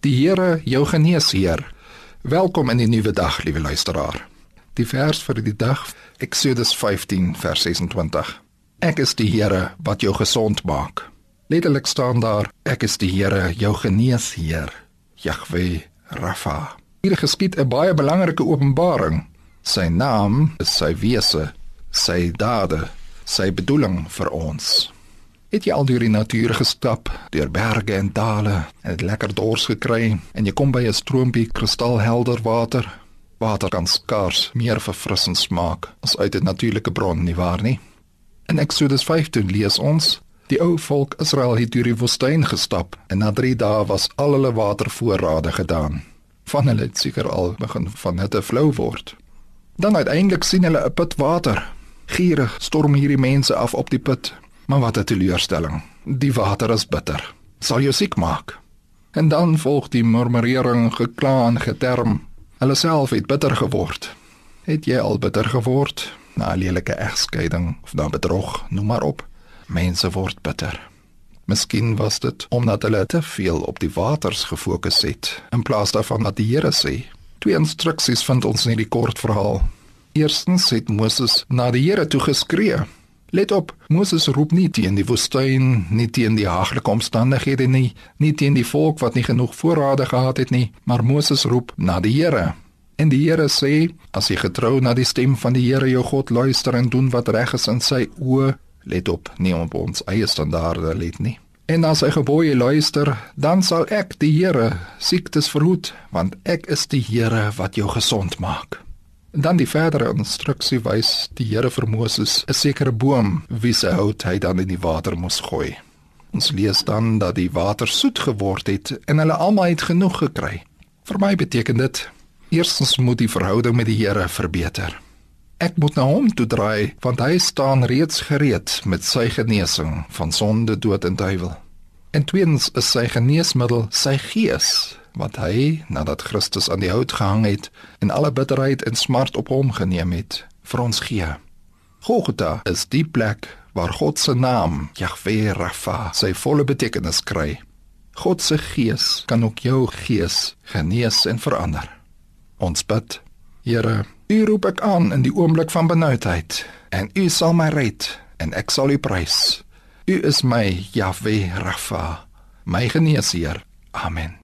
Die Here, jou geneesheer. Welkom in die nuwe dag, liewe luisteraar. Die vers vir die dag, Eksodus 15 vers 26. Ek is die Here wat jou gesond maak. Letterlik staan daar, ek is die Here, jou geneesheer. Jahwe Rafa. Hier geskied 'n baie belangrike openbaring. Sy naam sy wese, sy dade, sy bedoeling vir ons. Het jy al deur die natuur gestap, deur berge en dale en dit lekker dors gekry en jy kom by 'n stroompie kristalhelder water? Water kan skaars meer verfrissend smaak as uit 'n natuurlike bron, nie waar nie? In Eksodus 15 lees ons: Die ou volk Israel het deur die woestyn gestap en na 3 dae was al hulle watervoorrade gedaan. Van hulle het seker al begin van hitte flou word. Dan uiteindelik sien hulle 'n put water. Gierig storm hierdie mense af op die put Maar wat 'n teleurstelling. Die water is bitter. Sal jou siek maak. En dan volg die murmurering, gekla en geterm. Hulle self het bitter geword. Het jy al bitter geword na 'n lelike egskeiding of na bedrog, noem maar op. Mense word bitter. Miskien was dit omdat hulle te veel op die waters gefokus het in plaas daarvan dat die Here sê. Twee instruksies vind ons in die kort verhaal. Eerstens het Moses na die Here toe geskree Let op, Moses roep nie teen die woestyn, nie teen die haaglike omstandighede nie, nie teen die volk wat nie genoeg voorrade gehad het nie, maar Moses roep na die Here. En die Here sê, as jy getrou na die stem van die Here jou God luister en doen wat reg is in sy oë, let op, nie op ons eie standaarde let nie. En as hy gebooie luister, dan sal ek die Here siektes verhoed, want ek is die Here wat jou gesond maak. En dan die verdere instruksie wys die Here vir Moses 'n sekere boom wie se hout hy dan in die water moes gooi. Ons lees dan dat die water soet geword het en hulle almal het genoeg gekry. Vir my beteken dit eerstens moet die verhouding met die Here verbeter. Ek moet na hom toe draai want hy staan reeds gereed met sy genesing van sonde, dood en duiwel. En tweedens is sy geneesmiddel sy gees wat hy nadat Christus aan die hout gehang het en alle bitterheid en smart op hom geneem het vir ons gee. Golgotha is die plek waar God se naam, Jahwe Rafa, sy volle betekenis kry. God se gees kan ook jou gees genees en verander. Ons bid, Here, U roep ek aan in die oomblik van benoudheid en U sal my red en ek sal U prys. U is my Jahwe Rafa, my geneesheer. Amen.